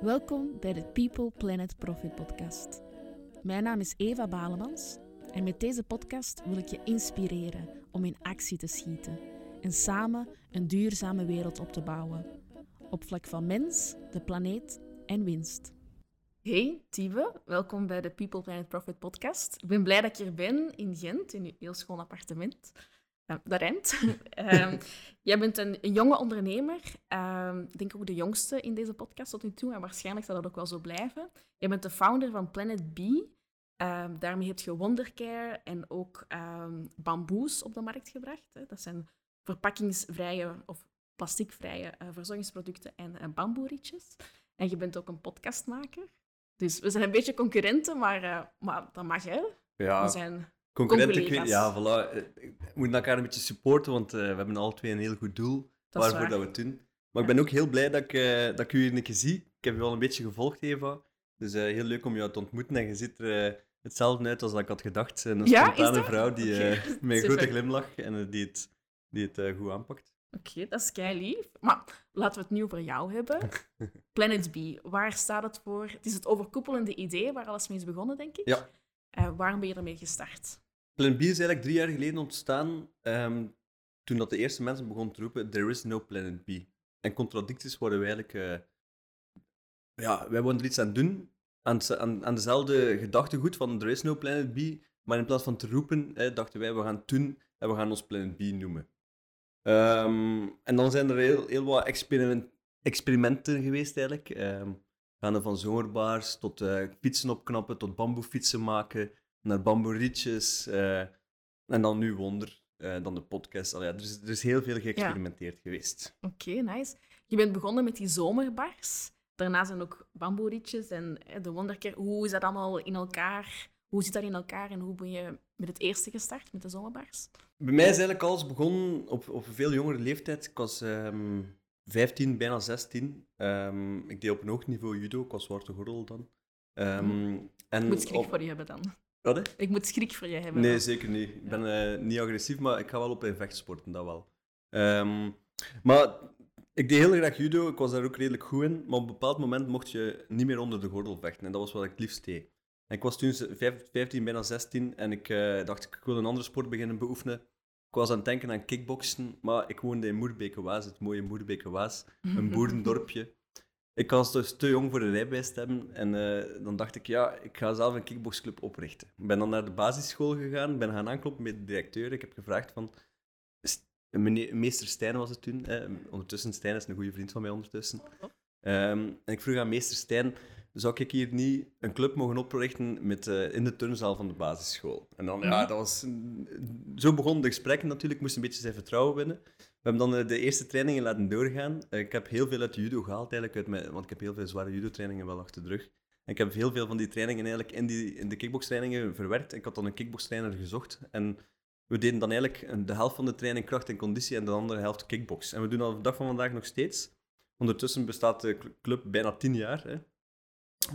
Welkom bij de People Planet Profit podcast. Mijn naam is Eva Balemans en met deze podcast wil ik je inspireren om in actie te schieten en samen een duurzame wereld op te bouwen. Op vlak van mens, de planeet en winst. Hey Tieve, welkom bij de People Planet Profit podcast. Ik ben blij dat ik hier ben in Gent, in uw heel schoon appartement. Ja, dat rent. Ehm, jij bent een, een jonge ondernemer. Ehm, ik denk ook de jongste in deze podcast tot nu toe. En waarschijnlijk zal dat ook wel zo blijven. Jij bent de founder van Planet B. Ehm, daarmee heb je Wondercare en ook bamboes op de markt gebracht. Hè. Dat zijn verpakkingsvrije of plasticvrije uh, verzorgingsproducten en uh, bamboerietjes. En je bent ook een podcastmaker. Dus we zijn een beetje concurrenten, maar, uh, maar dat mag, hè? Ja. We zijn Concurrenten, ja, voilà. We moeten elkaar een beetje supporten, want uh, we hebben alle twee een heel goed doel dat waarvoor dat we het doen. Maar ik ben ook heel blij dat ik, uh, dat ik u hier een keer zie. Ik heb je al een beetje gevolgd, Eva. Dus uh, heel leuk om jou te ontmoeten. En je ziet er hetzelfde uit als ik had gedacht. Een ja, spontane vrouw die, okay. met een grote glimlach en die het, die het goed aanpakt. Oké, okay, dat is kei lief. Maar laten we het nu over jou hebben. Planet B, waar staat het voor? Het is het overkoepelende idee waar alles mee is begonnen, denk ik. Ja. Uh, waarom ben je ermee gestart? Planet B is eigenlijk drie jaar geleden ontstaan um, toen dat de eerste mensen begonnen te roepen There is no Planet B. En contradicties worden wij eigenlijk... Uh, ja, wij wilden er iets aan doen, aan, aan, aan dezelfde gedachtegoed van There is no Planet B, maar in plaats van te roepen, eh, dachten wij, we gaan doen en we gaan ons Planet B noemen. Um, en dan zijn er heel, heel wat experiment, experimenten geweest eigenlijk. Um, gaan van zomerbaars tot uh, fietsen opknappen, tot bamboefietsen maken, naar bamboerietjes. Uh, en dan nu Wonder, uh, dan de podcast. Allee, er, is, er is heel veel geëxperimenteerd ja. geweest. Oké, okay, nice. Je bent begonnen met die zomerbars. Daarna zijn ook bamboerietjes en de Wonderker. Hoe is dat allemaal in elkaar? Hoe zit dat in elkaar en hoe ben je met het eerste gestart, met de zomerbars? Bij mij is eigenlijk alles begonnen op, op een veel jongere leeftijd. Ik was um, 15, bijna 16. Um, ik deed op een hoog niveau judo. Ik was zwarte gordel dan. Um, en ik moet schrik op... voor je hebben dan. Wat, hè? Ik moet schrik voor je hebben. Nee, dan. zeker niet. Ik ben uh, niet agressief, maar ik ga wel op in vechtsporten, dat wel. Um, maar ik deed heel graag judo. Ik was daar ook redelijk goed in. Maar op een bepaald moment mocht je niet meer onder de gordel vechten. En dat was wat ik het liefst deed. En ik was toen 15, bijna 16. En ik uh, dacht, ik wil een andere sport beginnen beoefenen. Ik was aan het denken aan kickboksen, maar ik woonde in Moerbeke-Waas, het mooie Moerbeke-Waas, een boerendorpje. Ik was dus te jong voor een rijbewijs te hebben en uh, dan dacht ik, ja, ik ga zelf een kickboxclub oprichten. Ik ben dan naar de basisschool gegaan, ben gaan aankloppen met de directeur. Ik heb gevraagd van, meneer, meester Stijn was het toen, eh, ondertussen, Stijn is een goede vriend van mij ondertussen. Um, en ik vroeg aan meester Stijn, zou ik hier niet een club mogen oprichten met, uh, in de turnzaal van de basisschool? En dan, ja, dat was... Zo begon de gesprekken natuurlijk. Moest een beetje zijn vertrouwen winnen. We hebben dan uh, de eerste trainingen laten doorgaan. Uh, ik heb heel veel uit judo gehaald, eigenlijk, uit mijn, want ik heb heel veel zware judo-trainingen wel achter de rug. En ik heb heel veel van die trainingen eigenlijk in, die, in de kickbox-trainingen verwerkt. Ik had dan een kickbox-trainer gezocht. En we deden dan eigenlijk de helft van de training kracht en conditie en de andere helft kickbox. En we doen dat op de dag van vandaag nog steeds. Ondertussen bestaat de club bijna tien jaar. Hè.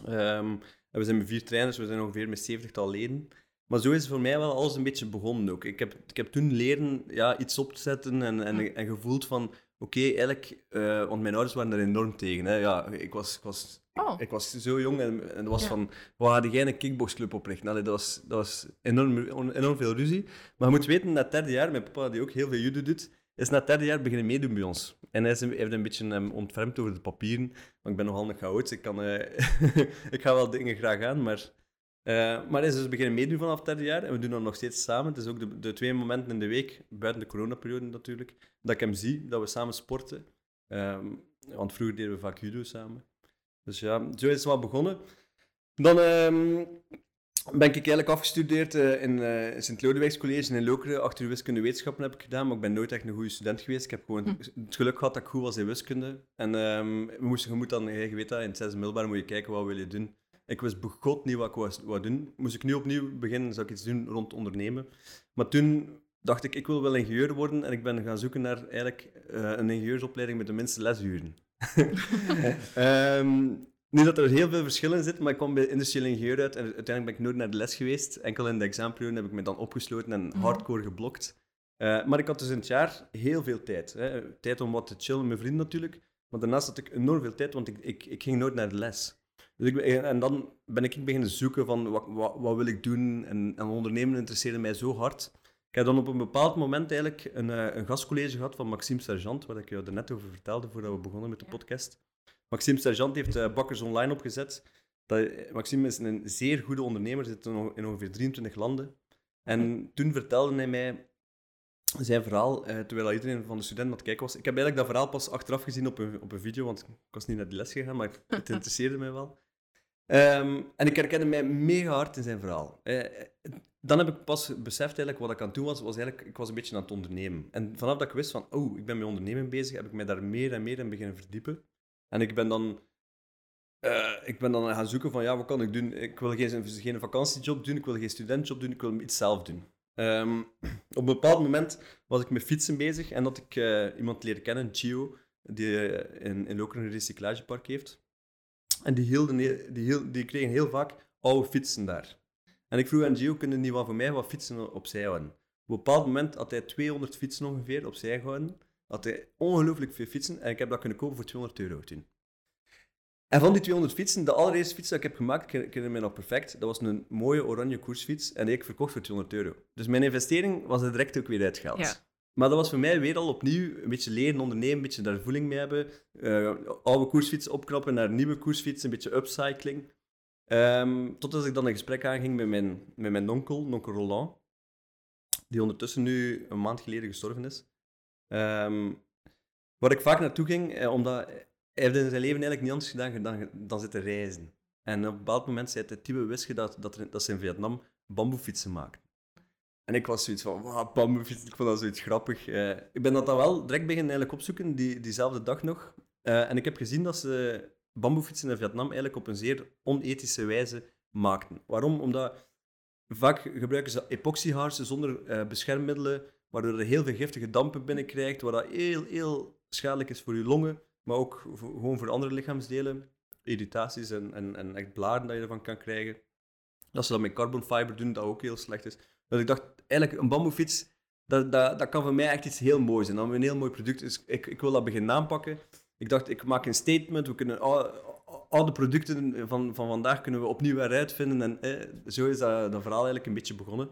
Um, we zijn met vier trainers, we zijn ongeveer met 70 leden. Maar zo is voor mij wel alles een beetje begonnen ook. Ik heb, ik heb toen leren ja, iets op te zetten en, en, en gevoeld van... Oké, okay, eigenlijk... Uh, want mijn ouders waren er enorm tegen. Hè. Ja, ik was, ik was, oh. ik was zo jong en, en het was ja. van... We hadden geen een kickboxclub oprichten. Allee, dat was, dat was enorm, enorm veel ruzie. Maar je moet weten, het derde jaar, mijn papa die ook heel veel judo doet is na het derde jaar beginnen meedoen bij ons. En hij heeft een beetje um, ontfermd over de papieren. Maar ik ben nogal een chaot. Ik, kan, uh, ik ga wel dingen graag aan, maar... Uh, maar hij is dus beginnen meedoen vanaf het derde jaar. En we doen dat nog steeds samen. Het is ook de, de twee momenten in de week, buiten de coronaperiode natuurlijk, dat ik hem zie, dat we samen sporten. Um, want vroeger deden we vaak judo samen. Dus ja, zo is het wel begonnen. Dan... Um, ben ik eigenlijk afgestudeerd uh, in uh, Sint-Lodewijks College in Lokeren. Achter wiskunde wetenschappen heb ik gedaan, maar ik ben nooit echt een goede student geweest. Ik heb gewoon hm. het geluk gehad dat ik goed was in wiskunde. En um, we moesten, je moet dan, je weet dat, in het zesde middelbaar moet je kijken wat wil je doen. Ik wist begot niet wat ik wou doen. Moest ik nu opnieuw beginnen, zou ik iets doen rond ondernemen. Maar toen dacht ik, ik wil wel ingenieur worden. En ik ben gaan zoeken naar eigenlijk uh, een ingenieursopleiding met de minste lesuren. um, Nu dat er heel veel verschillen zitten, maar ik kwam bij industrieel ingenieur uit en uiteindelijk ben ik nooit naar de les geweest. Enkel in de examenperiode heb ik me dan opgesloten en mhm. hardcore geblokt. Uh, maar ik had dus in het jaar heel veel tijd. Hè. Tijd om wat te chillen met mijn vrienden natuurlijk, Maar daarnaast had ik enorm veel tijd, want ik, ik, ik ging nooit naar de les. Dus ik, en dan ben ik beginnen zoeken van wat, wat, wat wil ik doen. En, en ondernemen interesseerde mij zo hard. Ik heb dan op een bepaald moment eigenlijk een, uh, een gastcollege gehad van Maxime Sergeant, waar ik jou er net over vertelde voordat we begonnen met de podcast. Maxime Sergeant heeft uh, Bakkers Online opgezet. Dat, Maxime is een zeer goede ondernemer, zit in ongeveer 23 landen. En toen vertelde hij mij zijn verhaal, uh, terwijl iedereen van de studenten aan het kijken was. Ik heb eigenlijk dat verhaal pas achteraf gezien op een, op een video, want ik was niet naar die les gegaan, maar het interesseerde mij wel. Um, en ik herkende mij mega hard in zijn verhaal. Uh, dan heb ik pas beseft eigenlijk wat ik aan het doen was, was eigenlijk, ik was een beetje aan het ondernemen. En vanaf dat ik wist van, oh, ik ben met ondernemen bezig, heb ik mij daar meer en meer in beginnen verdiepen. En ik ben dan, uh, ik ben dan gaan zoeken van, ja, wat kan ik doen? Ik wil geen, geen vakantiejob doen, ik wil geen studentjob doen, ik wil iets zelf doen. Um, op een bepaald moment was ik met fietsen bezig en dat ik uh, iemand leren kennen, Gio, die uh, in, in Lokeren een recyclagepark heeft. En die, die, die kregen heel vaak oude fietsen daar. En ik vroeg aan Gio, kunnen niet wat voor mij wat fietsen opzij houden? Op een bepaald moment had hij 200 fietsen ongeveer opzij gehouden. Had hij ongelooflijk veel fietsen en ik heb dat kunnen kopen voor 200 euro toen. En van die 200 fietsen, de allereerste fiets dat ik heb gemaakt, ik herinner me nog perfect, dat was een mooie oranje koersfiets en die heb ik verkocht voor 200 euro. Dus mijn investering was er direct ook weer uitgehaald. Ja. Maar dat was voor mij weer al opnieuw een beetje leren ondernemen, een beetje daar voeling mee hebben. Uh, oude koersfietsen opknappen naar nieuwe koersfietsen, een beetje upcycling. Um, totdat ik dan een gesprek aanging met mijn, met mijn onkel, onkel Roland, die ondertussen nu een maand geleden gestorven is. Um, waar ik vaak naartoe ging, eh, omdat hij heeft in zijn leven eigenlijk niet anders gedaan dan, dan zitten reizen. En op een bepaald moment zei hij, Tibe, wist dat, dat, dat ze in Vietnam bamboefietsen maken? En ik was zoiets van, wow, bamboefietsen, ik vond dat zoiets grappig. Uh, ik ben dat dan wel direct beginnen eigenlijk opzoeken, die, diezelfde dag nog. Uh, en ik heb gezien dat ze bamboefietsen in Vietnam eigenlijk op een zeer onethische wijze maakten. Waarom? Omdat vaak gebruiken ze epoxyhaarsen zonder uh, beschermmiddelen, waardoor er heel veel giftige dampen binnenkrijgt, wat dat heel, heel schadelijk is voor je longen, maar ook voor, gewoon voor andere lichaamsdelen. Irritaties en, en, en echt blaren dat je ervan kan krijgen. Dat ze dat met carbon fiber doen, dat ook heel slecht is. Dus ik dacht, eigenlijk een bamboefiets, dat, dat, dat kan voor mij echt iets heel moois zijn. Dat een heel mooi product is. Ik, ik wil dat beginnen aanpakken. Ik dacht, ik maak een statement. We kunnen al, de producten van, van vandaag kunnen we opnieuw eruit vinden. En zo is dat, dat verhaal eigenlijk een beetje begonnen.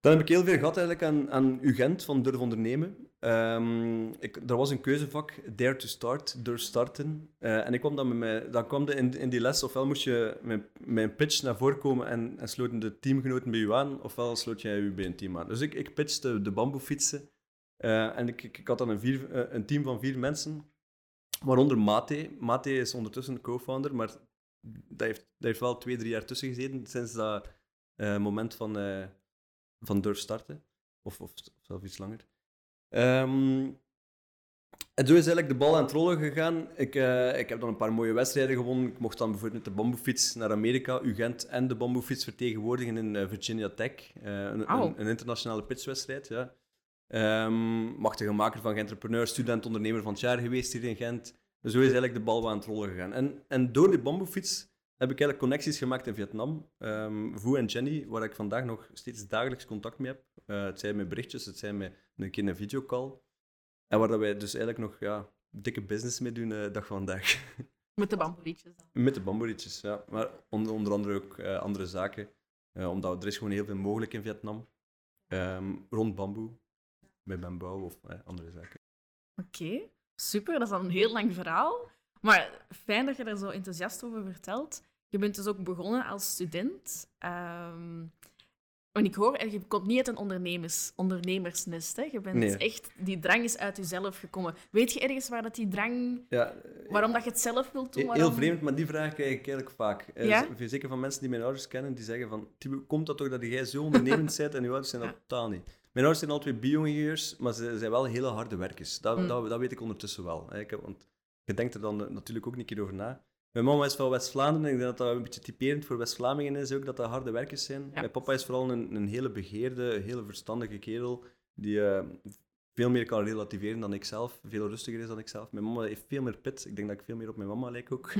Dan heb ik heel veel gehad eigenlijk aan, aan UGent van Durf Ondernemen. Um, ik, er was een keuzevak, Dare to Start, Durf Starten. Uh, en ik kwam dan, met mij, dan kwam de, in, in die les, ofwel moest je een pitch naar voren komen en, en sloten de teamgenoten bij je aan, ofwel sloot jij je bij een team aan. Dus ik, ik pitchte de bamboefietsen. Uh, en ik, ik, had dan een, vier, uh, een team van vier mensen, waaronder Mate. Mate is ondertussen de co-founder, maar dat heeft, dat heeft wel twee, drie jaar tussen gezeten sinds dat moment van van durf starten. Of, of, zelfs iets langer. Um, en zo is eigenlijk de bal aan het rollen gegaan. Ik, uh, ik heb dan een paar mooie wedstrijden gewonnen. Ik mocht dan bijvoorbeeld met de bamboefiets naar Amerika, UGent en de bamboefiets vertegenwoordigen in uh, Virginia Tech. Uh, een, een, een, internationale pitchwedstrijd, ja. Um, machtige maker van Entrepreneur, student, ondernemer van het jaar geweest hier in Gent. Zo is eigenlijk de bal aan het rollen gegaan. En, en door die bamboefiets heb ik eigenlijk connecties gemaakt in Vietnam. Um, Vu en Jenny, waar ik vandaag nog steeds dagelijks contact mee heb. Uh, het zijn met berichtjes, het zijn met een keer een videocall. En waar wij dus eigenlijk nog ja, dikke business mee doen, uh, dag van vandaag. Met de bamboerietjes. Met de bamboerietjes, ja. Maar onder, onder andere ook uh, andere zaken. omdat er is gewoon heel veel mogelijk in Vietnam. Um, rond bamboe, met bamboe of andere zaken. Oké, super. Dat is al een heel lang verhaal. Maar fijn dat je daar zo enthousiast over vertelt. Je bent dus ook begonnen als student. Um, en ik hoor, je komt niet uit een ondernemers, ondernemersnest. Hè? Je bent echt, die drang is uit jezelf gekomen. Weet je ergens waar dat die drang... Ja, waarom dat je het zelf wilt doen? Waarom... Heel vreemd, maar die vraag krijg ik eigenlijk vaak. Ja? Zeker van mensen die mijn ouders kennen, die zeggen van... Komt dat toch dat jij zo ondernemend bent en je ouders zijn dat totaal niet. Mijn ouders zijn altijd bio-ingenieurs, maar ze zijn wel hele harde werkers. Dat, mm. dat, dat, weet ik ondertussen wel. Hè? Ik heb, want je denkt er dan natuurlijk ook een keer over na. Mijn mama is van West-Vlaanderen en ik denk dat dat een beetje typerend voor West-Vlamingen is ook, dat dat harde werkers zijn. Mijn papa is vooral een, een hele begeerde, hele verstandige kerel die uh, veel meer kan relativeren dan ik zelf, veel rustiger is dan ik zelf. Mijn mama heeft veel meer pit. Ik denk dat ik veel meer op mijn mama lijk ook.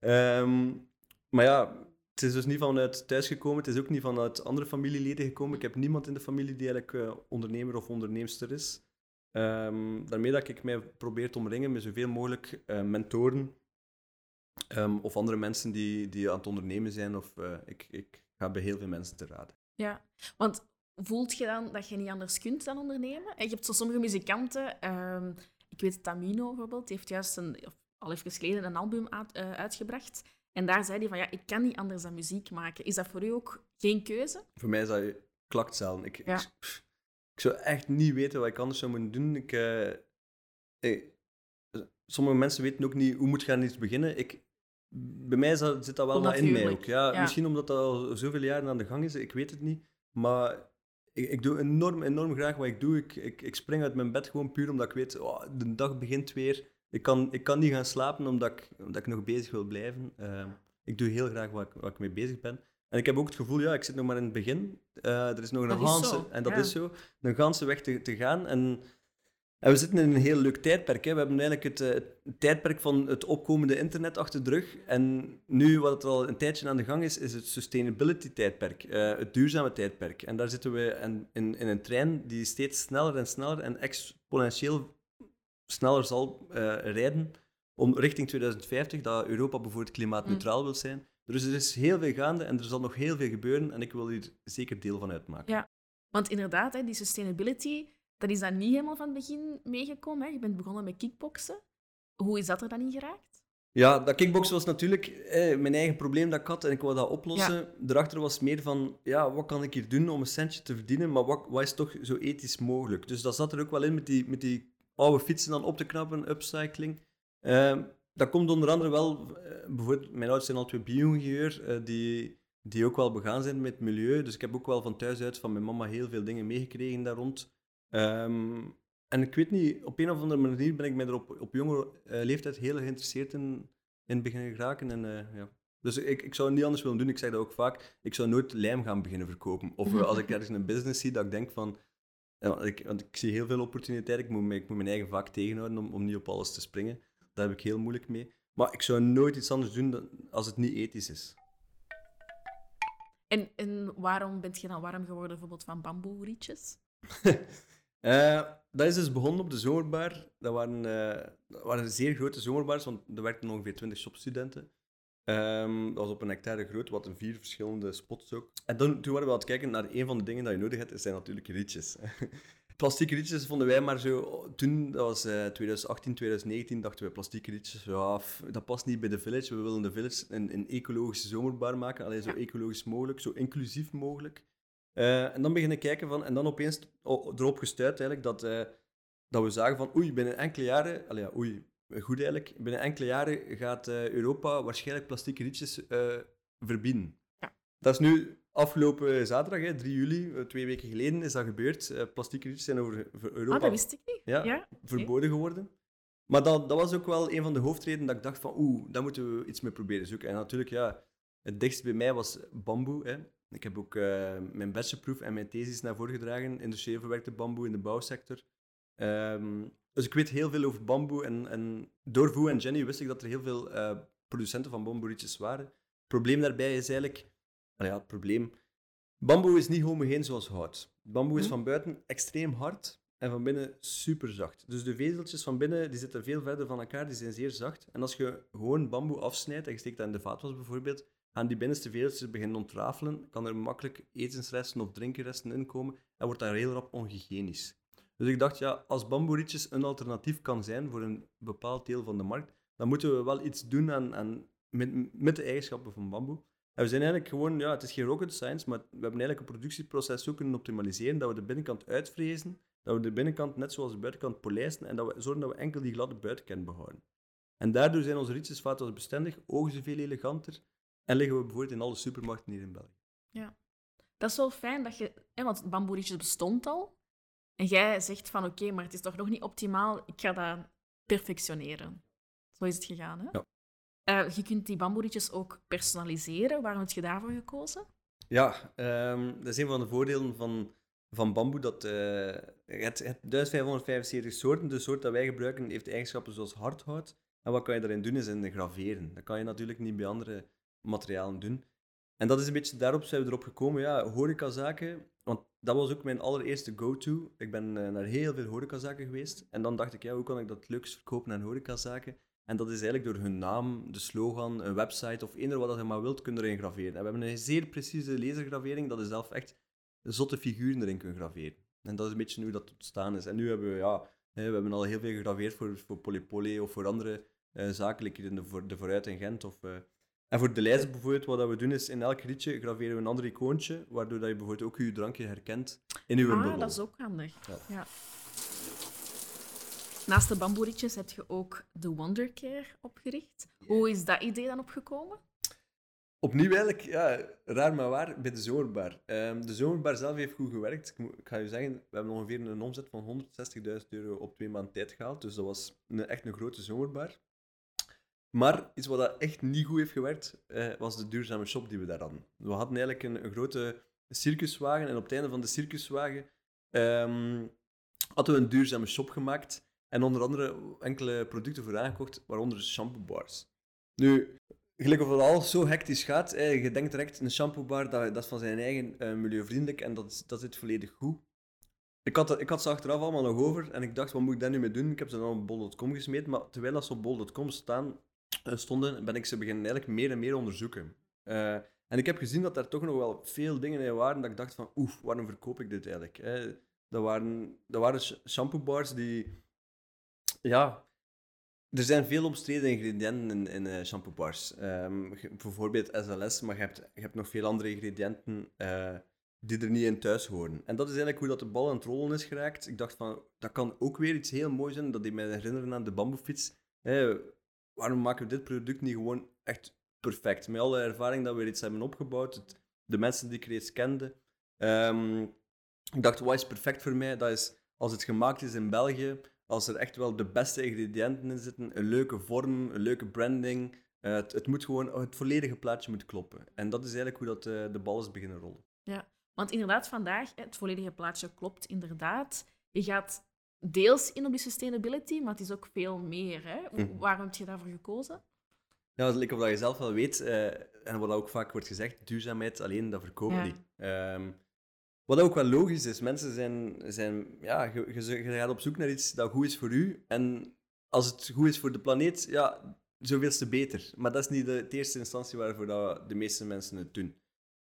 um, maar ja, het is dus niet vanuit thuis gekomen. Het is ook niet vanuit andere familieleden gekomen. Ik heb niemand in de familie die eigenlijk uh, ondernemer of onderneemster is. Ehm, daarmee dat ik mij probeer te omringen met zoveel mogelijk uh, mentoren ehm, of andere mensen die, die aan het ondernemen zijn. Of, uh, ik, ik ga bij heel veel mensen te raden. Ja, want voelt je dan dat je niet anders kunt dan ondernemen? Je hebt zo sommige muzikanten, um, ik weet Tamino bijvoorbeeld, die heeft juist een, of al even geleden een album uit, uh, uitgebracht. En daar zei hij van, ja, ik kan niet anders dan muziek maken. Is dat voor u ook geen keuze? Voor mij is dat klakzelden. Ik, ja. ik, ik, zou echt niet weten wat ik anders zou moeten doen. Ik, uh, sommige mensen weten ook niet hoe moet gaan iets beginnen. Ik, bij mij zit dat wel in mij ook. Ja, ja, Misschien omdat dat al zoveel jaren aan de gang is, ik weet het niet. Maar ik, ik, doe enorm, enorm graag wat ik doe. Ik, ik, ik spring uit mijn bed gewoon puur omdat ik weet, oh, de dag begint weer. Ik kan, ik kan niet gaan slapen omdat ik, omdat ik nog bezig wil blijven. Uh, ik doe heel graag wat ik, wat ik mee bezig ben. En ik heb ook het gevoel, ja, ik zit nog maar in het begin. Uh, er is nog een ganse, en dat is zo, een ganse weg te, te gaan. En, en we zitten in een heel leuk tijdperk. Hè. We hebben eigenlijk het, het, tijdperk van het opkomende internet achter de rug. En nu, wat er al een tijdje aan de gang is, is het sustainability-tijdperk. Uh, het duurzame tijdperk. En daar zitten we in, in, in, een trein die steeds sneller en sneller en exponentieel sneller zal uh, rijden om richting 2050, dat Europa bijvoorbeeld klimaatneutraal mm. wil zijn. Dus er is heel veel gaande en er zal nog heel veel gebeuren en ik wil hier zeker deel van uitmaken. Ja, want inderdaad, hè, die sustainability, dat is dan niet helemaal van het begin meegekomen. Hè. Je bent begonnen met kickboksen. Hoe is dat er dan in geraakt? Ja, dat kickboksen was natuurlijk eh, mijn eigen probleem dat ik had en ik wou dat oplossen. Ja. Daarachter was meer van, ja, wat kan ik hier doen om een centje te verdienen, maar wat, wat is toch zo ethisch mogelijk? Dus dat zat er ook wel in met die, met die oude fietsen dan op te knappen, upcycling. Uh, dat komt onder andere wel, uh, bijvoorbeeld, mijn ouders zijn al twee bio-ingenieur, uh, die, die ook wel begaan zijn met milieu. Dus ik heb ook wel van thuis uit van mijn mama heel veel dingen meegekregen daar rond. Um, en ik weet niet, op een of andere manier ben ik mij er op, op jonge uh, leeftijd heel geïnteresseerd in, in beginnen geraken. En, ja. Dus ik, ik zou het niet anders willen doen. Ik zeg dat ook vaak. Ik zou nooit lijm gaan beginnen verkopen. Of als ik ergens een business zie, dat ik denk van ja, ik, want ik zie heel veel opportuniteiten. Ik moet, ik moet mijn eigen vak tegenhouden om, om niet op alles te springen. Daar heb ik heel moeilijk mee. Maar ik zou nooit iets anders doen dan, als het niet ethisch is. En, en waarom bent je dan warm geworden bijvoorbeeld van bamboerietjes? uh, dat is dus begonnen op de zomerbar. Dat waren, uh, dat waren zeer grote zomerbars, want er werkten ongeveer 20 shopstudenten. Um, dat was op een hectare groot, wat een vier verschillende spots ook. En dan, toen waren we aan het kijken naar een van de dingen dat je nodig hebt, zijn natuurlijk rietjes. plastieke rietjes vonden wij maar zo... Toen, dat was uh, 2018, 2019, dachten we plastieke rietjes, ja, dat past niet bij de Village. We willen de Village een, een ecologische zomerbar maken, alleen zo ecologisch mogelijk, zo inclusief mogelijk. Uh, en dan beginnen kijken van... En dan opeens erop gestuurd eigenlijk dat, uh, dat we zagen van... Oei, binnen enkele jaren... Allee, ja, oei, goed eigenlijk. Binnen enkele jaren gaat uh, Europa waarschijnlijk plastieke rietjes verbieden. Ja. Dat is nu afgelopen zaterdag, hè, 3 juli, twee weken geleden, is dat gebeurd. plastieke rietjes zijn over Europa ah, dat wist ik niet. Ja, ja? verboden geworden. Maar dat, dat was ook wel een van de hoofdredenen dat ik dacht van oeh, daar moeten we iets mee proberen zoeken. En natuurlijk, ja, het dichtst bij mij was bamboe. Hè. Ik heb ook mijn bachelorproef en mijn thesis naar voren gedragen, industrieel verwerkte bamboe in de bouwsector. Um, dus ik weet heel veel over bamboe. En, en door Voe en Jenny wist ik dat er heel veel uh, producenten van bamboerietjes waren. Het probleem daarbij is eigenlijk... Nou ja, het probleem... Bamboe is niet homogeen zoals hout. Bamboe is hm? van buiten extreem hard en van binnen super zacht. Dus de vezeltjes van binnen die zitten veel verder van elkaar, die zijn zeer zacht. En als je gewoon bamboe afsnijdt en je steekt dat in de vaatwas bijvoorbeeld, gaan die binnenste vezeltjes beginnen ontrafelen, kan er makkelijk etensresten of drinkenresten in komen en wordt dat heel rap onhygiënisch. Dus ik dacht, ja, als bamboerietjes een alternatief kan zijn voor een bepaald deel van de markt, dan moeten we wel iets doen aan, aan, met, met de eigenschappen van bamboe. En we zijn eigenlijk gewoon, ja, het is geen rocket science, maar we hebben eigenlijk een productieproces zo kunnen optimaliseren dat we de binnenkant uitvrezen, dat we de binnenkant net zoals de buitenkant polijsten en dat we zorgen dat we enkel die gladde buitenkant behouden. En daardoor zijn onze rietjes vaak bestendig, ogen ze veel eleganter en liggen we bijvoorbeeld in alle supermarkten hier in België. Ja, dat is wel fijn dat je, hè, want bamboerietjes bestond al, en jij zegt van oké, maar het is toch nog niet optimaal, ik ga dat perfectioneren. Zo is het gegaan, hè? Ja. Uh, je kunt die bamboerietjes ook personaliseren. Waarom heb je daarvoor gekozen? Ja, um, dat is een van de voordelen van, van bamboe. Dat, uh, het, het 1575 soorten, de soort dat wij gebruiken, heeft eigenschappen zoals hardhout. En wat kan je daarin doen, is in graveren. Dat kan je natuurlijk niet bij andere materialen doen. En dat is een beetje daarop zijn we erop gekomen. Ja, horecazaken, want dat was ook mijn allereerste go-to. Ik ben eh, naar heel veel horecazaken geweest. En dan dacht ik, ja, hoe kan ik dat leukst verkopen aan horecazaken? En dat is eigenlijk door hun naam, de slogan, een website of eender wat je maar wilt, kunnen erin graveren. En we hebben een zeer precieze lasergravering, dat is zelf echt zotte figuren erin kunnen graveren. En dat is een beetje hoe dat ontstaan is. En nu hebben we, ja, we hebben al heel veel gegraveerd voor, voor Polypoly of voor andere uh, zaken, in de, voor, de Vooruit in Gent. Of, uh, en voor de lijst bijvoorbeeld, wat we doen is in elk ritje graveren we een ander icoontje, waardoor dat je bijvoorbeeld ook je drankje herkent in uw ah, dat is ook handig. Ja. Naast de bamboeritjes heb je ook de Wondercare opgericht. Hoe is dat idee dan opgekomen? Opnieuw eigenlijk, ja, raar maar waar, bij de zomerbar. Um, de zomerbar zelf heeft goed gewerkt. Ik, ga je zeggen, we hebben ongeveer een omzet van 160.000 euro op twee maanden tijd gehaald. Dus dat was een, echt een grote zomerbar. Maar iets wat dat echt niet goed heeft gewerkt, eh, was de duurzame shop die we daar hadden. We hadden eigenlijk een, een grote circuswagen en op het einde van de circuswagen um, hadden we een duurzame shop gemaakt en onder andere enkele producten voor aangekocht, waaronder shampoo bars. Nu, gelijk of het al zo hectisch gaat, je denkt direct een shampoo bar, dat, dat is van zijn eigen uh, milieuvriendelijk en dat, dat zit volledig goed. Ik had, ik had ze achteraf allemaal nog over en ik dacht, wat moet ik daar nu mee doen? Ik heb ze dan op bol.com gesmeten, maar terwijl dat ze op bol.com staan, eh, stonden, ben ik ze beginnen eigenlijk meer en meer onderzoeken. Uh, en ik heb gezien dat daar toch nog wel veel dingen in waren dat ik dacht van, oef, waarom verkoop ik dit eigenlijk? Hè? Dat waren, dat waren shampoo bars die ja, er zijn veel omstreden ingrediënten in, in uh, shampoo bars. Um, bijvoorbeeld SLS, maar je hebt, je hebt nog veel andere ingrediënten die er niet in thuis horen. En dat is eigenlijk hoe dat de bal aan het rollen is geraakt. Ik dacht van, dat kan ook weer iets heel moois zijn, dat die mij herinneren aan de bamboefiets. Waarom maken we dit product niet gewoon echt perfect? Met alle ervaring dat we iets hebben opgebouwd, de mensen die ik reeds kende. Um, ik dacht, wat is perfect voor mij? Dat is als het gemaakt is in België, als er echt wel de beste ingrediënten in zitten, een leuke vorm, een leuke branding. Uh, het, het, moet gewoon, het volledige plaatje moet kloppen. En dat is eigenlijk hoe dat, uh, de bal is beginnen rollen. Ja, want inderdaad, vandaag, het volledige plaatje klopt inderdaad. Je gaat deels in op die sustainability, maar het is ook veel meer. Hè? Mhm. Waarom heb je daarvoor gekozen? Ja, dat dat je zelf wel weet, uh, en wat ook vaak wordt gezegd, duurzaamheid alleen, dat verkoopt ja. niet. Um, wat ook wel logisch is. Mensen zijn... zijn ja, je, je, gaat op zoek naar iets dat goed is voor u. En als het goed is voor de planeet, ja, zoveel te beter. Maar dat is niet de, eerste instantie waarvoor dat de meeste mensen het doen.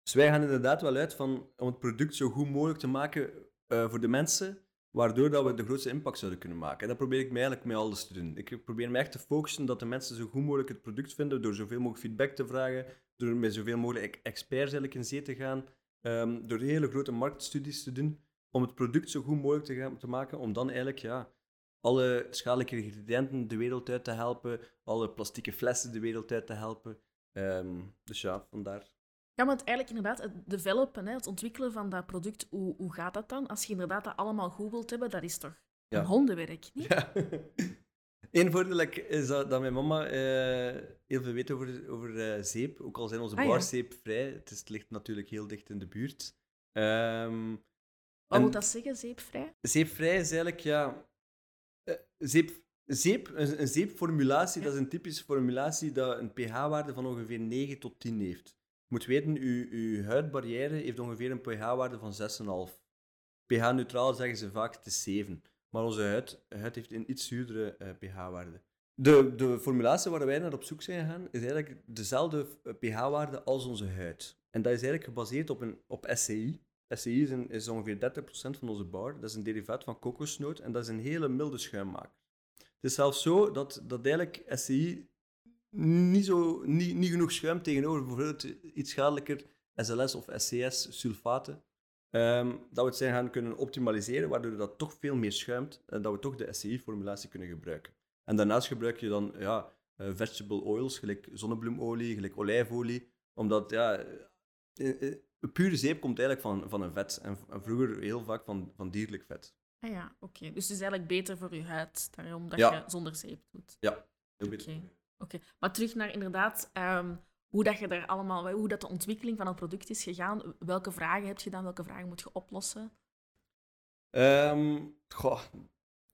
Dus wij gaan inderdaad wel uit van, om het product zo goed mogelijk te maken uh, voor de mensen, waardoor dat we de grootste impact zouden kunnen maken. En dat probeer ik mij eigenlijk met alles te doen. Ik probeer me echt te focussen dat de mensen zo goed mogelijk het product vinden, door zoveel mogelijk feedback te vragen, door met zoveel mogelijk experts eigenlijk in zee te gaan, um, door hele grote marktstudies te doen, om het product zo goed mogelijk te, maken, om dan eigenlijk ja, alle schadelijke ingrediënten de wereld uit te helpen, alle plastieke flessen de wereld uit te helpen. Um, dus ja, vandaar. Ja, want eigenlijk inderdaad, het developen, het ontwikkelen van dat product, hoe, hoe gaat dat dan? Als je inderdaad dat allemaal goed wilt hebben, dat is toch een hondenwerk, niet? Ja. Eén voordeel is dat, dat mijn mama uh, heel veel weet over, over uh, zeep. Ook al zijn onze ah, barzeep vrij. Het, is, het, ligt natuurlijk heel dicht in de buurt. Um, Wat moet dat zeggen, zeepvrij? Zeepvrij is eigenlijk, ja... Uh, zeep, zeep, een, een zeepformulatie, dat is een typische formulatie dat een pH-waarde van ongeveer 9 tot 10 heeft. Moet weten, uw, uw huidbarrière heeft ongeveer een pH-waarde van 6,5. pH-neutraal zeggen ze vaak, is 7 maar onze huid, heeft een iets zuurdere uh, pH-waarde. De, de formulatie waar wij naar op zoek zijn gegaan, is eigenlijk dezelfde eh, pH-waarde als onze huid. En dat is eigenlijk gebaseerd op, een, op SCI. SCI is, is ongeveer 30% van onze bar. Dat is een derivaat van kokosnoot en dat is een hele milde schuimmaker. Het is zelfs zo dat, dat eigenlijk SCI niet, zo, niet, niet genoeg schuim tegenover bijvoorbeeld iets schadelijker SLS of SCS, sulfaten, Um, dat we het zijn gaan kunnen optimaliseren, waardoor dat toch veel meer schuimt en dat we toch de SCI-formulatie kunnen gebruiken. En daarnaast gebruik je dan ja, uh, vegetable oils, gelijk zonnebloemolie, gelijk olijfolie, omdat ja, uh, pure zeep komt eigenlijk van, van een vet en, vroeger heel vaak van, van dierlijk vet. Ah ja, oké. Dus het is eigenlijk beter voor je huid, daarom dat je zonder zeep doet. Ja, heel beter. Oké, maar terug naar inderdaad um, hoe dat je daar allemaal, hoe dat de ontwikkeling van het product is gegaan. Welke vragen heb je dan? Welke vragen moet je oplossen? Um, goh,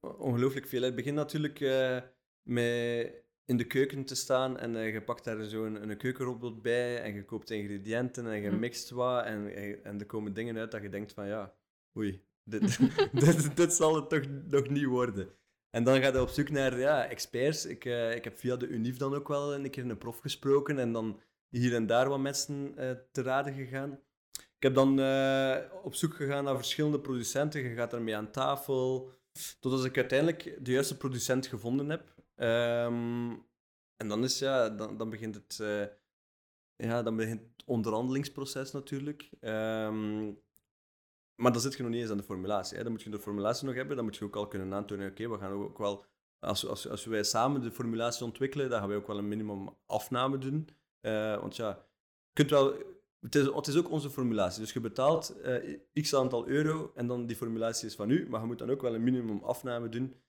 ongelooflijk veel. Het begint natuurlijk uh, met in de keuken te staan en eh, je pakt daar zo'n een, keukenrobot bij en je koopt ingrediënten en je Mhm. mixt wat en, en er komen dingen uit dat je denkt van ja, oei, dit, dit, dit zal het toch nog niet worden. En dan ga je op zoek naar ja, experts. Ik, eh, ik heb via de UNIF dan ook wel een keer een prof gesproken en dan hier en daar wat mensen eh, te raden gegaan. Ik heb dan eh, op zoek gegaan naar verschillende producenten. Je gaat daarmee aan tafel. Totdat ik uiteindelijk de juiste producent gevonden heb. Ehm, en dan, is, ja, dan, dan begint het, ja, dan begint het onderhandelingsproces natuurlijk. Ehm, maar dan zit je nog niet eens aan de formulatie. Hè. Dan moet je de formulatie nog hebben. Dan moet je ook al kunnen aantonen, oké, we gaan ook wel... Als, als, als wij samen de formulatie ontwikkelen, dan gaan wij ook wel een minimum afname doen. Eh, want ja, kunt wel... Het is, het is ook onze formulatie. Dus je betaalt eh, x aantal euro en dan die formulatie is van u, maar je moet dan ook wel een minimum afname doen.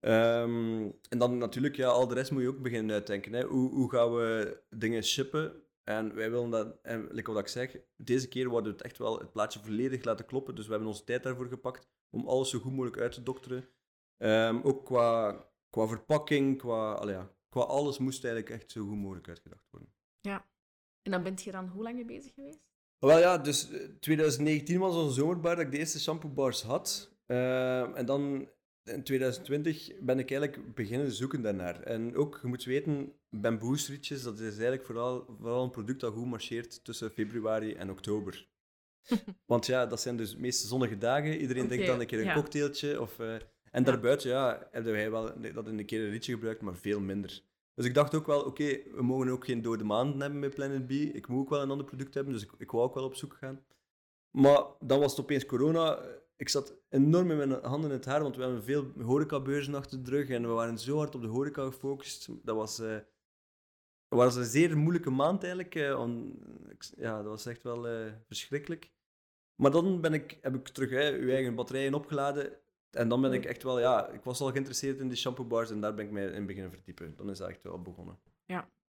Ehm, en dan natuurlijk, ja, al de rest moet je ook beginnen uitdenken. Hè. Hoe, hoe gaan we dingen shippen? En wij willen dat, en like wat ik zeg, deze keer worden we het echt wel het plaatje volledig laten kloppen. Dus we hebben onze tijd daarvoor gepakt om alles zo goed mogelijk uit te dokteren. Ehm, ook qua, qua verpakking, qua, ja, qua alles moest eigenlijk echt zo goed mogelijk uitgedacht worden. En dan bent je dan hoe lang mee bezig geweest? Wel ja, dus eh, 2019 was onze zomerbar dat ik de eerste shampoobars had. Ehm, en dan in 2020 ben ik eigenlijk beginnen zoeken daarnaar. En ook, je moet weten, bamboe streetjes, dat is eigenlijk vooral, vooral een product dat goed marcheert tussen februari en oktober. Want ja, dat zijn dus de meest zonnige dagen. Iedereen denkt dan een keer een ja. cocktailtje. Of, eh, en daarbuiten, ja, hebben wij wel dat in een keer een rietje gebruikt, maar veel minder. Dus ik dacht ook wel, oké, we mogen ook geen dode maanden hebben met Planet B. Ik moet ook wel een ander product hebben, dus ik, ik wou ook wel op zoek gaan. Maar dan was het opeens corona. Ik zat enorm met mijn handen in het haar, want we hebben veel horecabeurzen achter de rug en we waren zo hard op de horeca gefocust. Dat was, dat was een zeer moeilijke maand eigenlijk. eh, om- ja, dat was echt wel eh, verschrikkelijk. Maar dan ben ik, heb ik terug hè, uw eigen batterijen opgeladen. En dan ben ik echt wel, ja, ik was al geïnteresseerd in die shampoobars en daar ben ik mij in beginnen verdiepen. Dan is dat echt wel begonnen.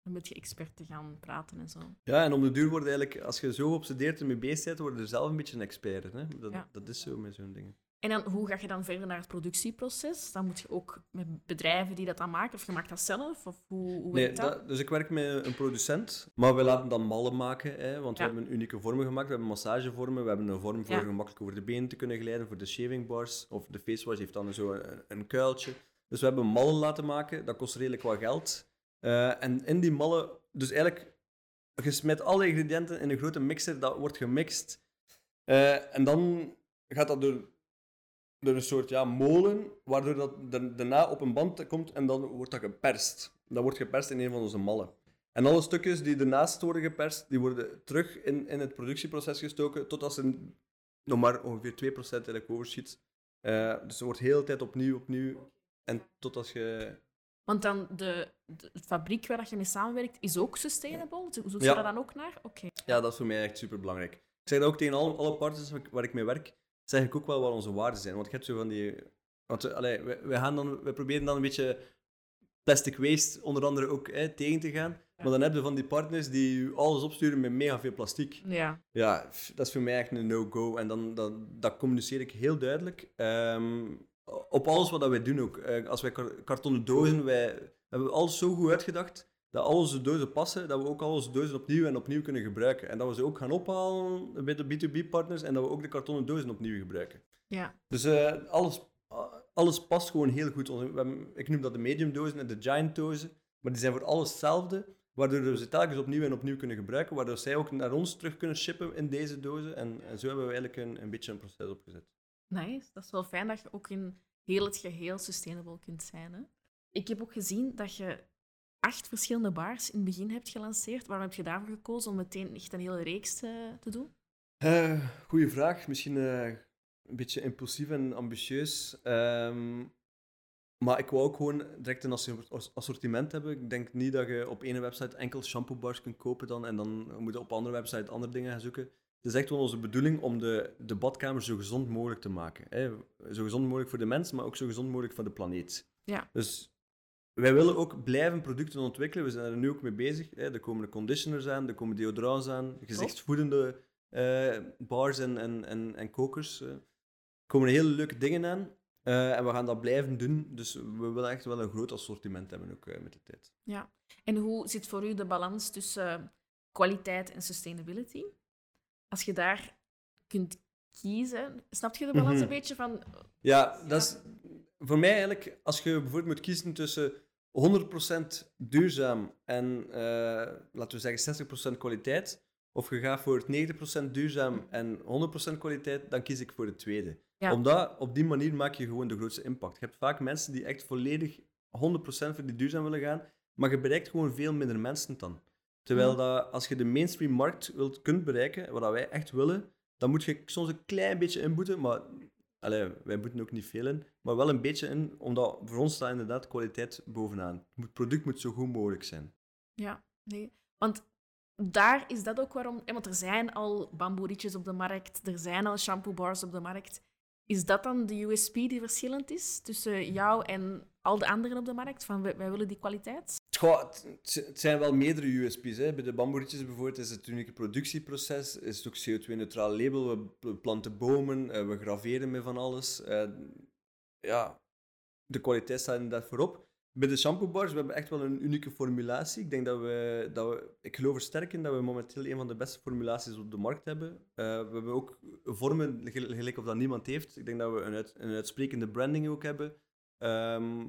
Dan moet je expert te gaan praten en zo. Ja, en om de duur wordt eigenlijk, als je zo geobsedeerd ermee bezig bent, word je er zelf een beetje een expert. Hè? Dat, Ja. dat is zo met zo'n dingen. En dan, hoe ga je dan verder naar het productieproces? Dan moet je ook met bedrijven die dat dan maken, of je maakt dat zelf? Of hoe, hoe Nee, werkt dat? dat- dus ik werk met een producent, maar we laten dan mallen maken, hè, want Ja. we hebben unieke vormen gemaakt. We hebben massagevormen, we hebben een vorm voor Ja. gemakkelijk over de benen te kunnen glijden, voor de shaving bars, of de face wash heeft dan zo een, een kuiltje. Dus we hebben mallen laten maken, dat kost redelijk wat geld. Eh, en in die mallen, dus eigenlijk, je smet alle ingrediënten in een grote mixer, dat wordt gemixt. Eh, en dan gaat dat door, door een soort ja, molen, waardoor dat da- daarna op een band komt en dan wordt dat geperst. Dat wordt geperst in een van onze mallen. En alle stukjes die ernaast worden geperst, die worden terug in, in het productieproces gestoken, totdat ze nog maar ongeveer 2% eigenlijk overschiet. Eh, dus er wordt heel de tijd opnieuw, opnieuw. En totdat je... Want dan de, de, het fabriek waar dat je mee samenwerkt is ook sustainable? Zo- Zoek je Ja. daar dan ook naar? Oké. Ja, dat is voor mij echt super belangrijk. Ik zeg dat ook tegen alle, alle partners waar ik- mee werk, zeg ik ook wel wat onze waarden zijn. Want je hebt zo van die. Want eh, allee, wij, wij, gaan dan, wij proberen dan een beetje plastic waste onder andere ook hè, tegen te gaan. Ja. Maar dan heb je van die partners die alles opsturen met mega veel plastic. Ja. Ja, dat is voor mij echt een no-go. En dan, dat, dat communiceer ik heel duidelijk. Ehm, op alles wat dat wij doen ook. Eh, als wij kar- kartonnen dozen, wij hebben alles zo goed uitgedacht dat al onze dozen passen, dat we ook al onze dozen opnieuw en opnieuw kunnen gebruiken. En dat we ze ook gaan ophalen bij de B2B-partners en dat we ook de kartonnen dozen opnieuw gebruiken. Ja. Dus eh, alles, alles past gewoon heel goed. Ik noem dat de medium-dozen en de giant-dozen, maar die zijn voor alles hetzelfde, waardoor we ze telkens opnieuw en opnieuw kunnen gebruiken, waardoor zij ook naar ons terug kunnen shippen in deze dozen. En, en zo hebben we eigenlijk een, een beetje een proces opgezet. Nice. Dat is wel fijn dat je ook in heel het geheel sustainable kunt zijn. Hè? Ik heb ook gezien dat je acht verschillende bars in het begin hebt gelanceerd. Waarom heb je daarvoor gekozen om meteen echt een hele reeks eh, te doen? Eh goeie vraag. Misschien eh, een beetje impulsief en ambitieus. Ehm, maar ik wou ook gewoon direct een assorti- as- assortiment hebben. Ik denk niet dat je op ene website enkel shampoobars kunt kopen dan, en dan moet je op andere website andere dingen gaan zoeken. Het is echt wel onze bedoeling om de, de badkamer zo gezond mogelijk te maken. Hè. Zo gezond mogelijk voor de mens, maar ook zo gezond mogelijk voor de planeet. Ja. Dus wij willen ook blijven producten ontwikkelen. We zijn er nu ook mee bezig. Hè. Er komen conditioners aan, er komen deodorants aan, gezichtsvoedende eh, bars en, en, en, en kokers. eh. Er komen hele leuke dingen aan. Eh, en we gaan dat blijven doen. Dus we willen echt wel een groot assortiment hebben ook met de tijd. Ja. En hoe zit voor u de balans tussen kwaliteit en sustainability? Als je daar kunt kiezen, snap je de balans Mhm. een beetje van... Ja, dat is voor mij eigenlijk, als je bijvoorbeeld moet kiezen tussen 100% duurzaam en, eh, laten we zeggen, 60% kwaliteit, of je gaat voor het 90% duurzaam en 100% kwaliteit, dan kies ik voor het tweede. Ja. Omdat op die manier maak je gewoon de grootste impact. Je hebt vaak mensen die echt volledig 100% voor die duurzaam willen gaan, maar je bereikt gewoon veel minder mensen dan. Terwijl dat, als je de mainstream markt wilt, kunt bereiken, wat dat wij echt willen, dan moet je soms een klein beetje inboeten, maar allee, wij boeten ook niet veel in, maar wel een beetje in, omdat voor ons staat inderdaad kwaliteit bovenaan. Het product moet zo goed mogelijk zijn. Ja, nee. Want daar is dat ook waarom... Want er zijn al bamboerietjes op de markt, er zijn al shampoo bars op de markt. Is dat dan de USP die verschillend is tussen jou en al de anderen op de markt? Van wij, willen die kwaliteit? Het, zijn wel meerdere USP's. Hè. Bij de bamboerietjes bijvoorbeeld is het unieke productieproces, is het ook CO2-neutraal label. We pl- planten bomen, eh, we graveren met van alles. Eh, ja, de kwaliteit staat inderdaad voorop. Bij de shampoo bars, we hebben echt wel een unieke formulatie. Ik denk dat we, dat we ik geloof er sterk in dat we momenteel een van de beste formulaties op de markt hebben. Eh, we hebben ook vormen gel- gelijk of dat niemand heeft. Ik denk dat we een, een uitsprekende branding ook hebben. Ehm,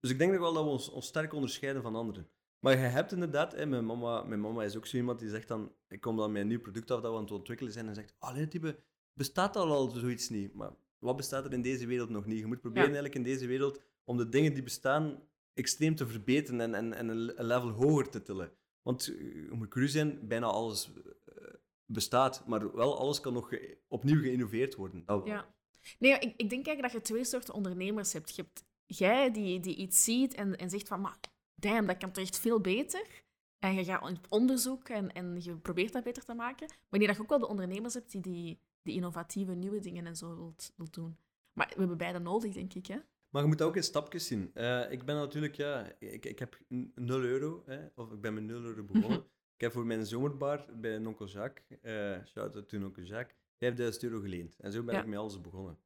dus ik denk nog wel dat we ons, ons sterk onderscheiden van anderen. Maar je hebt inderdaad, hè, mijn, mama, mijn mama is ook zo iemand die zegt dan, ik kom dan met een nieuw product af dat we aan het ontwikkelen zijn en zegt, allee, type, bestaat al al zoiets niet? Maar wat bestaat er in deze wereld nog niet? Je moet proberen Ja. eigenlijk in deze wereld om de dingen die bestaan extreem te verbeteren en, en, en een level hoger te tillen. Want eh, je moet cru zijn, bijna alles eh, bestaat, maar wel alles kan nog opnieuw geïnnoveerd worden. Ja. Nee, ik, ik denk eigenlijk dat je twee soorten ondernemers hebt. Je hebt jij die, die iets ziet en, en zegt van, maar damn, dat kan toch echt veel beter. En je gaat op onderzoek en, en je probeert dat beter te maken. Dat je ook wel de ondernemers hebt die die, die innovatieve nieuwe dingen en zo wilt, wilt doen. Maar we hebben beide nodig, denk ik. Hè? Maar je moet ook in stapjes zien. Eh, ik ben natuurlijk, ja, ik, ik heb n- 0 euro, hè, of ik ben met 0 euro begonnen. ik heb voor mijn zomerbar bij een onkel Jacques, eh shout-out to onkel Jacques, 5000 euro geleend. En zo ben Ja. ik met alles begonnen.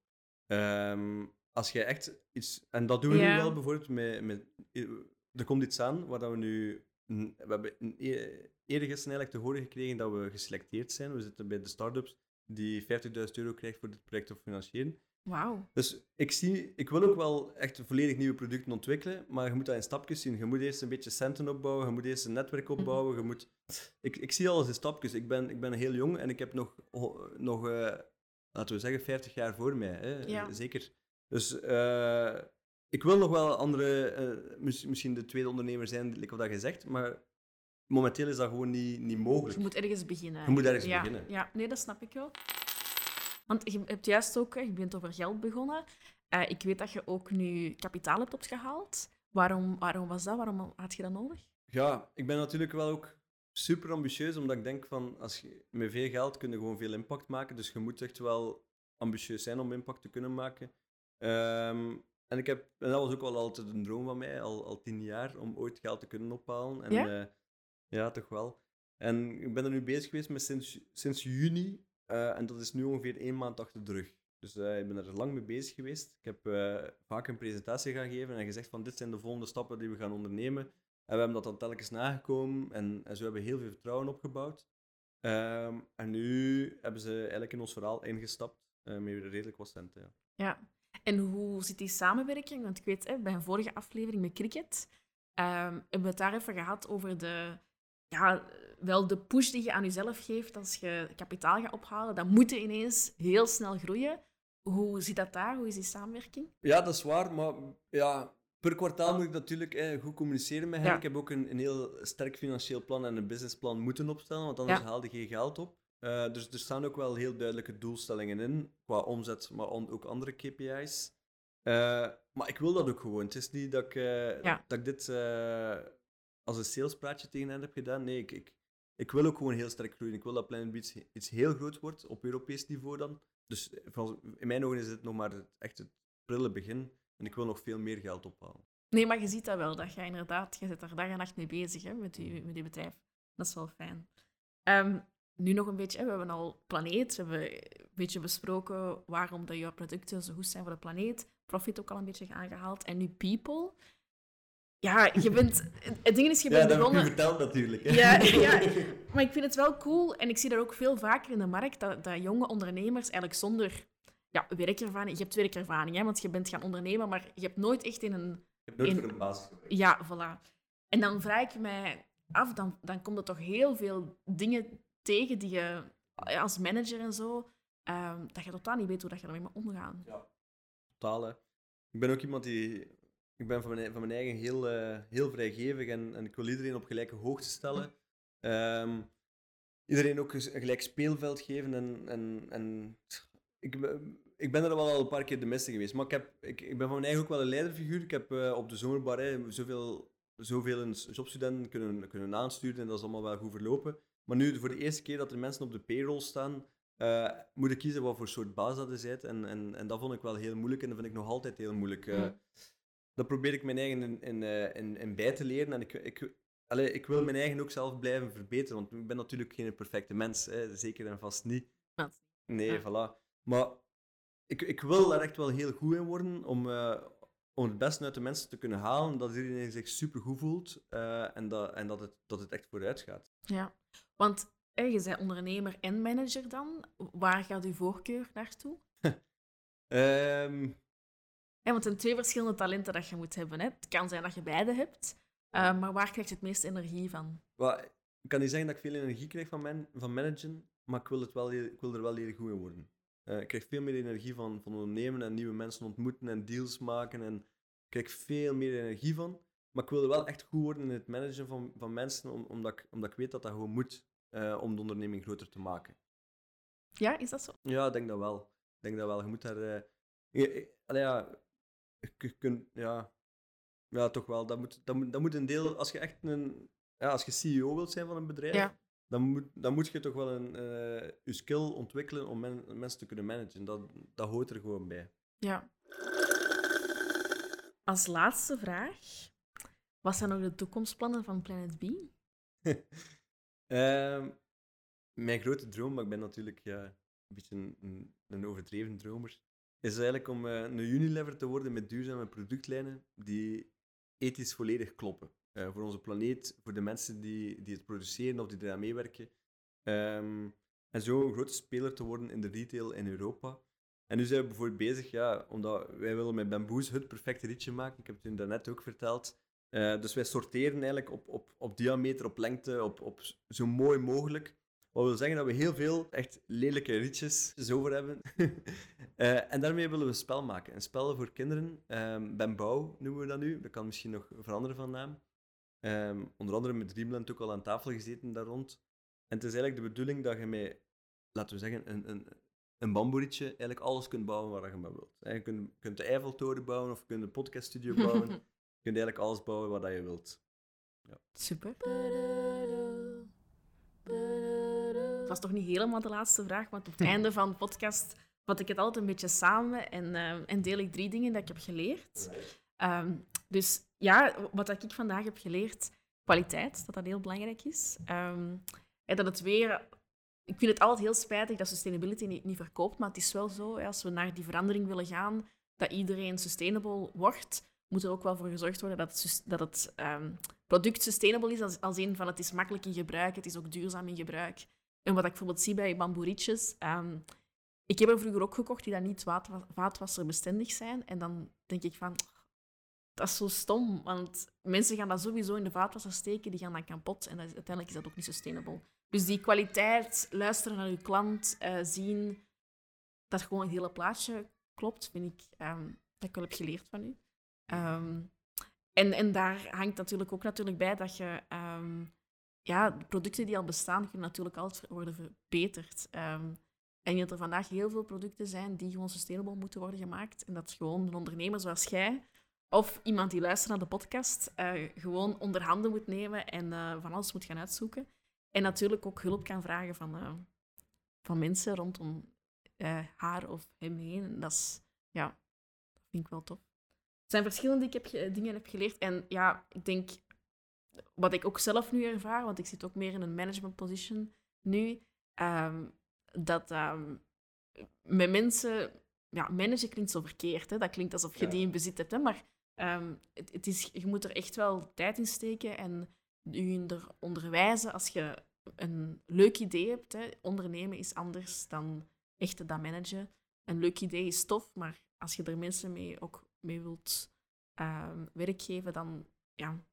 Ehm, als jij echt iets, en dat doen we nu wel bijvoorbeeld met, met, er komt iets aan waar dat we nu, we hebben e- eerder gisteren eigenlijk te horen gekregen dat we geselecteerd zijn. We zitten bij de start-ups die 50.000 euro krijgt voor dit project te financieren. Wauw. Dus ik, zie, ik wil ook wel echt volledig nieuwe producten ontwikkelen, maar je moet dat in stapjes zien. Je moet eerst een beetje centen opbouwen, je moet eerst een netwerk opbouwen. Je moet... ik, ik zie alles in stapjes. Ik ben, ik ben heel jong en ik heb nog, nog eh, laten we zeggen, 50 jaar voor mij. Hè? Ja. Zeker. Dus eh, ik wil nog wel andere, eh, mis- misschien de tweede ondernemer zijn, like wat je zegt, maar momenteel is dat gewoon niet, niet mogelijk. Je moet ergens beginnen. Je moet ergens ja, beginnen. Ja, nee, dat snap ik wel. Want je hebt juist ook, je bent over geld begonnen. Eh, ik weet dat je ook nu kapitaal hebt opgehaald. Waarom, waarom was dat? Waarom had je dat nodig? Ja, ik ben natuurlijk wel ook super ambitieus, omdat ik denk van als je met veel geld kun je gewoon veel impact maken. Dus je moet echt wel ambitieus zijn om impact te kunnen maken. Ehm, en, ik heb, en dat was ook wel altijd een droom van mij, al, al tien jaar, om ooit geld te kunnen ophalen. En, Ja? eh, ja, toch wel. En ik ben er nu bezig geweest met sinds, sinds juni. eh, en dat is nu ongeveer één maand achter de rug. Dus eh, ik ben er lang mee bezig geweest. Ik heb vaak een presentatie gaan geven en gezegd van dit zijn de volgende stappen die we gaan ondernemen. En we hebben dat dan telkens nagekomen en, en zo hebben we heel veel vertrouwen opgebouwd. Ehm, en nu hebben ze eigenlijk in ons verhaal ingestapt eh, met redelijk wat centen. Ja. Ja. En hoe zit die samenwerking? Want ik weet, hè, bij een vorige aflevering met Cricket ehm, hebben we het daar even gehad over de, ja, wel de push die je aan jezelf geeft als je kapitaal gaat ophalen. Dan moet je ineens heel snel groeien. Hoe zit dat daar? Hoe is die samenwerking? ja, dat is waar, maar ja, per kwartaal moet ik natuurlijk eh, goed communiceren met hen. Ja. Ik heb ook een, een heel sterk financieel plan en een businessplan moeten opstellen, want anders Ja. haalde je geen geld op. Eh, dus er staan ook wel heel duidelijke doelstellingen in, qua omzet, maar ook andere KPI's. Eh, maar ik wil dat ook gewoon. Het is niet dat ik, eh, Ja. dat ik dit als een salespraatje tegen hen heb gedaan. Nee, ik, ik, ik wil ook gewoon heel sterk groeien. Ik wil dat Planet Beats iets heel groot wordt, op Europees niveau dan. Dus in mijn ogen is dit nog maar echt het prille begin. En ik wil nog veel meer geld ophalen. Nee, maar je ziet dat wel, dat je inderdaad, je zit er dag en nacht mee bezig hè, met, die, met die bedrijf. Dat is wel fijn. Ehm, nu nog een beetje, we hebben al planeet, we hebben een beetje besproken waarom dat jouw producten zo goed zijn voor de planeet. profit ook al een beetje aangehaald. En nu people. Ja, je bent... Het ding is, je Ja, bent dat begonnen... u verteld natuurlijk. hè. Ja, ja, maar ik vind het wel cool en ik zie dat ook veel vaker in de markt, dat, dat jonge ondernemers eigenlijk zonder ja, werkervaring... Je hebt werkervaring, hè, want je bent gaan ondernemen, maar je hebt nooit echt in een... Ik heb nooit In- voor een baas gewerkt. Ja, voilà. En dan vraag ik mij af, dan, dan komt er toch heel veel dingen tegen die je ja, als manager en zo, ehm, dat je totaal niet weet hoe dat je ermee moet omgaan. Totaal, hè. Ik ben ook iemand die... Ik ben van mijn, van mijn eigen heel, eh, heel vrijgevig en, en ik wil iedereen op gelijke hoogte stellen. Ehm, iedereen ook een gelijk speelveld geven en... en, en ik, ben- ik ben er wel al een paar keer de miste geweest, maar ik, heb, ik, ik ben van mijn eigen ook wel een leiderfiguur. Ik heb eh, op de zomerbar hè, zoveel, zoveel jobstudenten kunnen, kunnen aansturen en dat is allemaal wel goed verlopen. Maar nu, voor de eerste keer dat er mensen op de payroll staan, eh, moet ik kiezen wat voor soort baas dat is. En, en, en dat vond ik wel heel moeilijk en dat vind ik nog altijd heel moeilijk. Mhm. Daar probeer ik mijn eigen in, in, eh, in, in bij te leren. En ik, ik, allee, ik wil mijn eigen ook zelf blijven verbeteren, want ik ben natuurlijk geen perfecte mens. Hè, zeker en vast niet. Nee, Ja. voilà. Maar ik, ik wil daar echt wel heel goed in worden om, om het beste uit de mensen te kunnen halen. Dat iedereen zich super goed voelt en, dat, en dat, het, dat het echt vooruit gaat. Ja, want je bent ondernemer en manager dan. Waar gaat uw voorkeur naartoe? Ja, want het zijn twee verschillende talenten dat je moet hebben. Hè. Het kan zijn dat je beide hebt, eh, maar waar krijg je het meeste energie van? ik kan niet zeggen dat ik veel energie krijg van, man, van managen, maar ik wil, het wel, ik wil er wel heel goed in worden. Eh, ik krijg veel meer energie van, van ondernemen en nieuwe mensen ontmoeten en deals maken. En ik krijg veel meer energie van. Maar ik wil er wel echt goed worden in het managen van, van mensen, om- omdat, ik, omdat ik weet dat dat gewoon moet eh, om de onderneming groter te maken. Ja, is dat zo? Ja, ik denk dat wel. Ik denk dat wel. Je moet daar... eh, je- je- allee, ja, je, je kunt... Ja, ja, toch wel. Dat moet, dat, moet, dat moet een deel... Als je echt een... Ja, als je CEO wilt zijn van een bedrijf, Ja. dan, moet, dan moet je toch wel een, eh, je skill ontwikkelen om men- mensen te kunnen managen. Dat, dat hoort er gewoon bij. Ja. Als laatste vraag. Wat zijn nog de toekomstplannen van Planet B? Ehm, mijn grote droom, maar ik ben natuurlijk ja, een beetje een, een, overdreven dromer, is eigenlijk om eh, een Unilever te worden met duurzame productlijnen die ethisch volledig kloppen. Eh, voor onze planeet, voor de mensen die, die het produceren of die eraan meewerken. Ehm, en zo een grote speler te worden in de retail in Europa. En nu zijn we bijvoorbeeld bezig, ja, omdat wij willen met Bamboos het perfecte rietje maken. Ik heb het u daarnet ook verteld. Eh, dus wij sorteren eigenlijk op, op, op diameter, op lengte, op, op zo mooi mogelijk. Wat wil zeggen dat we heel veel echt lelijke rietjes over hebben. Eh, en daarmee willen we een spel maken. Een spel voor kinderen. Ehm Bambouw noemen we dat nu. Dat kan misschien nog veranderen van naam. Ehm, onder andere met Dreamland ook al aan tafel gezeten daar rond. En het is eigenlijk de bedoeling dat je met, laten we zeggen, een, een, een bamboerietje eigenlijk alles kunt bouwen waar je maar wilt. Je kunt, kunt de Eiffeltoren bouwen of je kunt een podcaststudio bouwen. Kunt eigenlijk alles bouwen wat je wilt. Super. Het was toch niet helemaal de laatste vraag, want op het einde van de podcast vat ik het altijd een beetje samen en, eh, en deel ik drie dingen dat ik heb geleerd. Ehm, dus ja, wat dat ik vandaag heb geleerd, kwaliteit, dat dat heel belangrijk is. Ehm, en dat het weer... Ik vind het altijd heel spijtig dat sustainability niet, niet verkoopt, maar het is wel zo, hè, als we naar die verandering willen gaan, dat iedereen sustainable wordt, moet er ook wel voor gezorgd worden dat het, dat het ehm, product sustainable is, als, in van het is makkelijk in gebruik, het is ook duurzaam in gebruik. En wat ik bijvoorbeeld zie bij bamboerietjes, ehm ik heb er vroeger ook gekocht die dan niet vaatwasserbestendig zijn. En dan denk ik van, dat is zo stom, want mensen gaan dat sowieso in de vaatwasser steken, die gaan dan kapot en uiteindelijk is dat ook niet sustainable. Dus die kwaliteit, luisteren naar je klant, eh, zien dat gewoon het hele plaatje klopt, vind ik ehm, dat ik wel heb geleerd van u. Ehm, en, en daar hangt natuurlijk ook natuurlijk bij dat je... ehm, ja, de producten die al bestaan, kunnen natuurlijk altijd worden verbeterd. Ehm, en dat er vandaag heel veel producten zijn die gewoon sustainable moeten worden gemaakt. En dat gewoon een ondernemer zoals jij, of iemand die luistert naar de podcast, eh, gewoon onder handen moet nemen en eh, van alles moet gaan uitzoeken. En natuurlijk ook hulp kan vragen van, eh, van mensen rondom haar of hem heen. En dat is, ja, vind ik wel tof. Er zijn verschillende die ik heb ge- dingen heb geleerd. En ja, ik denk, wat ik ook zelf nu ervaar, want ik zit ook meer in een management position nu, ehm, dat ehm, met mensen ja, managen klinkt zo verkeerd. Hè? Dat klinkt alsof je Ja. die in bezit hebt. Hè? Maar ehm, het, het is, je moet er echt wel tijd in steken en je er onderwijzen als je een leuk idee hebt. Hè? Ondernemen is anders dan echt dat managen. Een leuk idee is tof, maar als je er mensen mee ook mee wilt ehm, werk geven, dan, ja,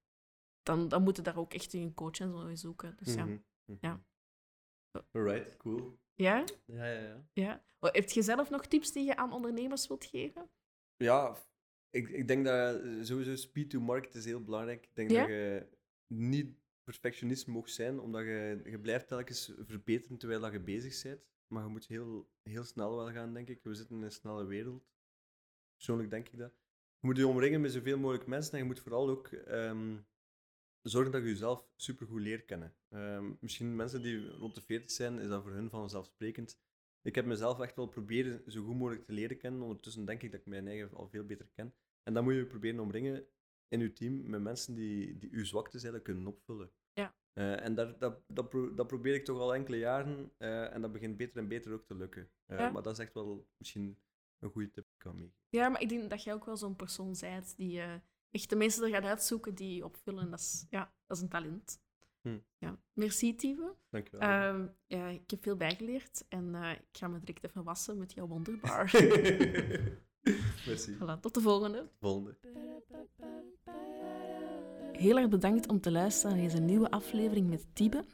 dan, dan moet je daar ook echt een coach en zo in zoeken. Dus ja. Mhm, mhm. Ja. Alright, cool. Ja? Ja, ja, ja. ja. Oh, Heb je zelf nog tips die je aan ondernemers wilt geven? Ja, ik, ik denk dat sowieso speed to market is heel belangrijk. Ik denk Ja? dat je niet perfectionist mag zijn, omdat je, je blijft telkens verbeteren terwijl dat je bezig bent. Maar je moet heel, heel snel wel gaan, denk ik. We zitten in een snelle wereld. Persoonlijk denk ik dat. Je moet je omringen met zoveel mogelijk mensen en je moet vooral ook ehm, zorgen dat je jezelf supergoed leert kennen. Ehm, misschien mensen die rond de 40 zijn, is dat voor hun vanzelfsprekend. Ik heb mezelf echt wel proberen zo goed mogelijk te leren kennen. Ondertussen denk ik dat ik mijn eigen al veel beter ken. En dan moet je proberen omringen in je team met mensen die, die uw zwaktes eigenlijk kunnen opvullen. Ja. Eh, en dat, dat, dat, pro- dat probeer ik toch al enkele jaren. eh, en dat begint beter en beter ook te lukken. Eh, Ja. Maar dat is echt wel misschien een goede tip kan meegeven. Ja, maar ik denk dat jij ook wel zo'n persoon bent die eh, echt de mensen er gaat uitzoeken die opvullen. Dat is, ja, dat is een talent. Hm. Ja. Merci, Tieve. Dankjewel. Ehm, ja, ik heb veel bijgeleerd en eh, ik ga me direct even wassen met jouw wonderbar. Merci. voilà, tot de volgende. Volgende. Heel erg bedankt om te luisteren naar deze nieuwe aflevering met Tibe.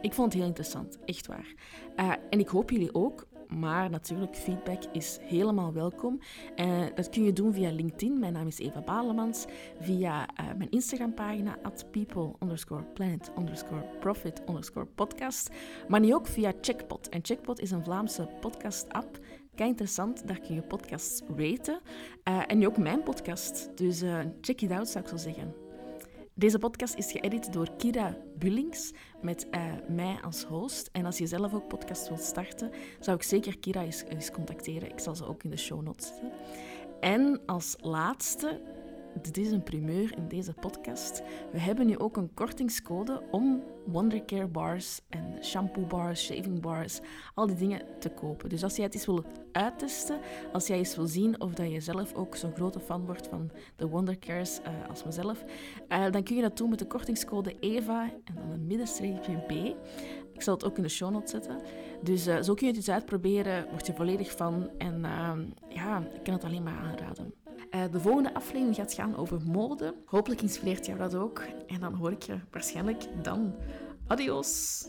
Ik vond het heel interessant, echt waar. Eh, en ik hoop jullie ook. Maar natuurlijk, feedback is helemaal welkom. Eh, dat kun je doen via LinkedIn. Mijn naam is Eva Balemans. Via eh, mijn Instagram-pagina at people planet profit podcast. Maar nu ook via Checkpot. En Checkpot is een Vlaamse podcast-app. Interessant, daar kun je podcasts raten. Eh, en ook mijn podcast. Dus check it out, zou ik zo zeggen. Deze podcast is geëdit door Kira Bullings met eh, mij als host. En als je zelf ook podcast wilt starten, zou ik zeker Kira eens, eens contacteren. Ik zal ze ook in de show notes zetten. En als laatste, dit is een primeur in deze podcast. We hebben nu ook een kortingscode om Wondercare bars en shampoo bars, shaving bars, al die dingen te kopen. Dus als jij het eens wil uittesten, als jij eens wil zien of dat je zelf ook zo'n grote fan wordt van de Wondercares eh, als mezelf, eh, dan kun je dat doen met de kortingscode EVA en dan een middenstreepje B. Ik zal het ook in de show notes zetten. Dus eh, zo kun je het eens uitproberen, word je volledig van. En eh, ja, ik kan het alleen maar aanraden. Eh, de volgende aflevering gaat gaan over mode. Hopelijk inspireert jou dat ook. En dan hoor ik je waarschijnlijk dan. Adios!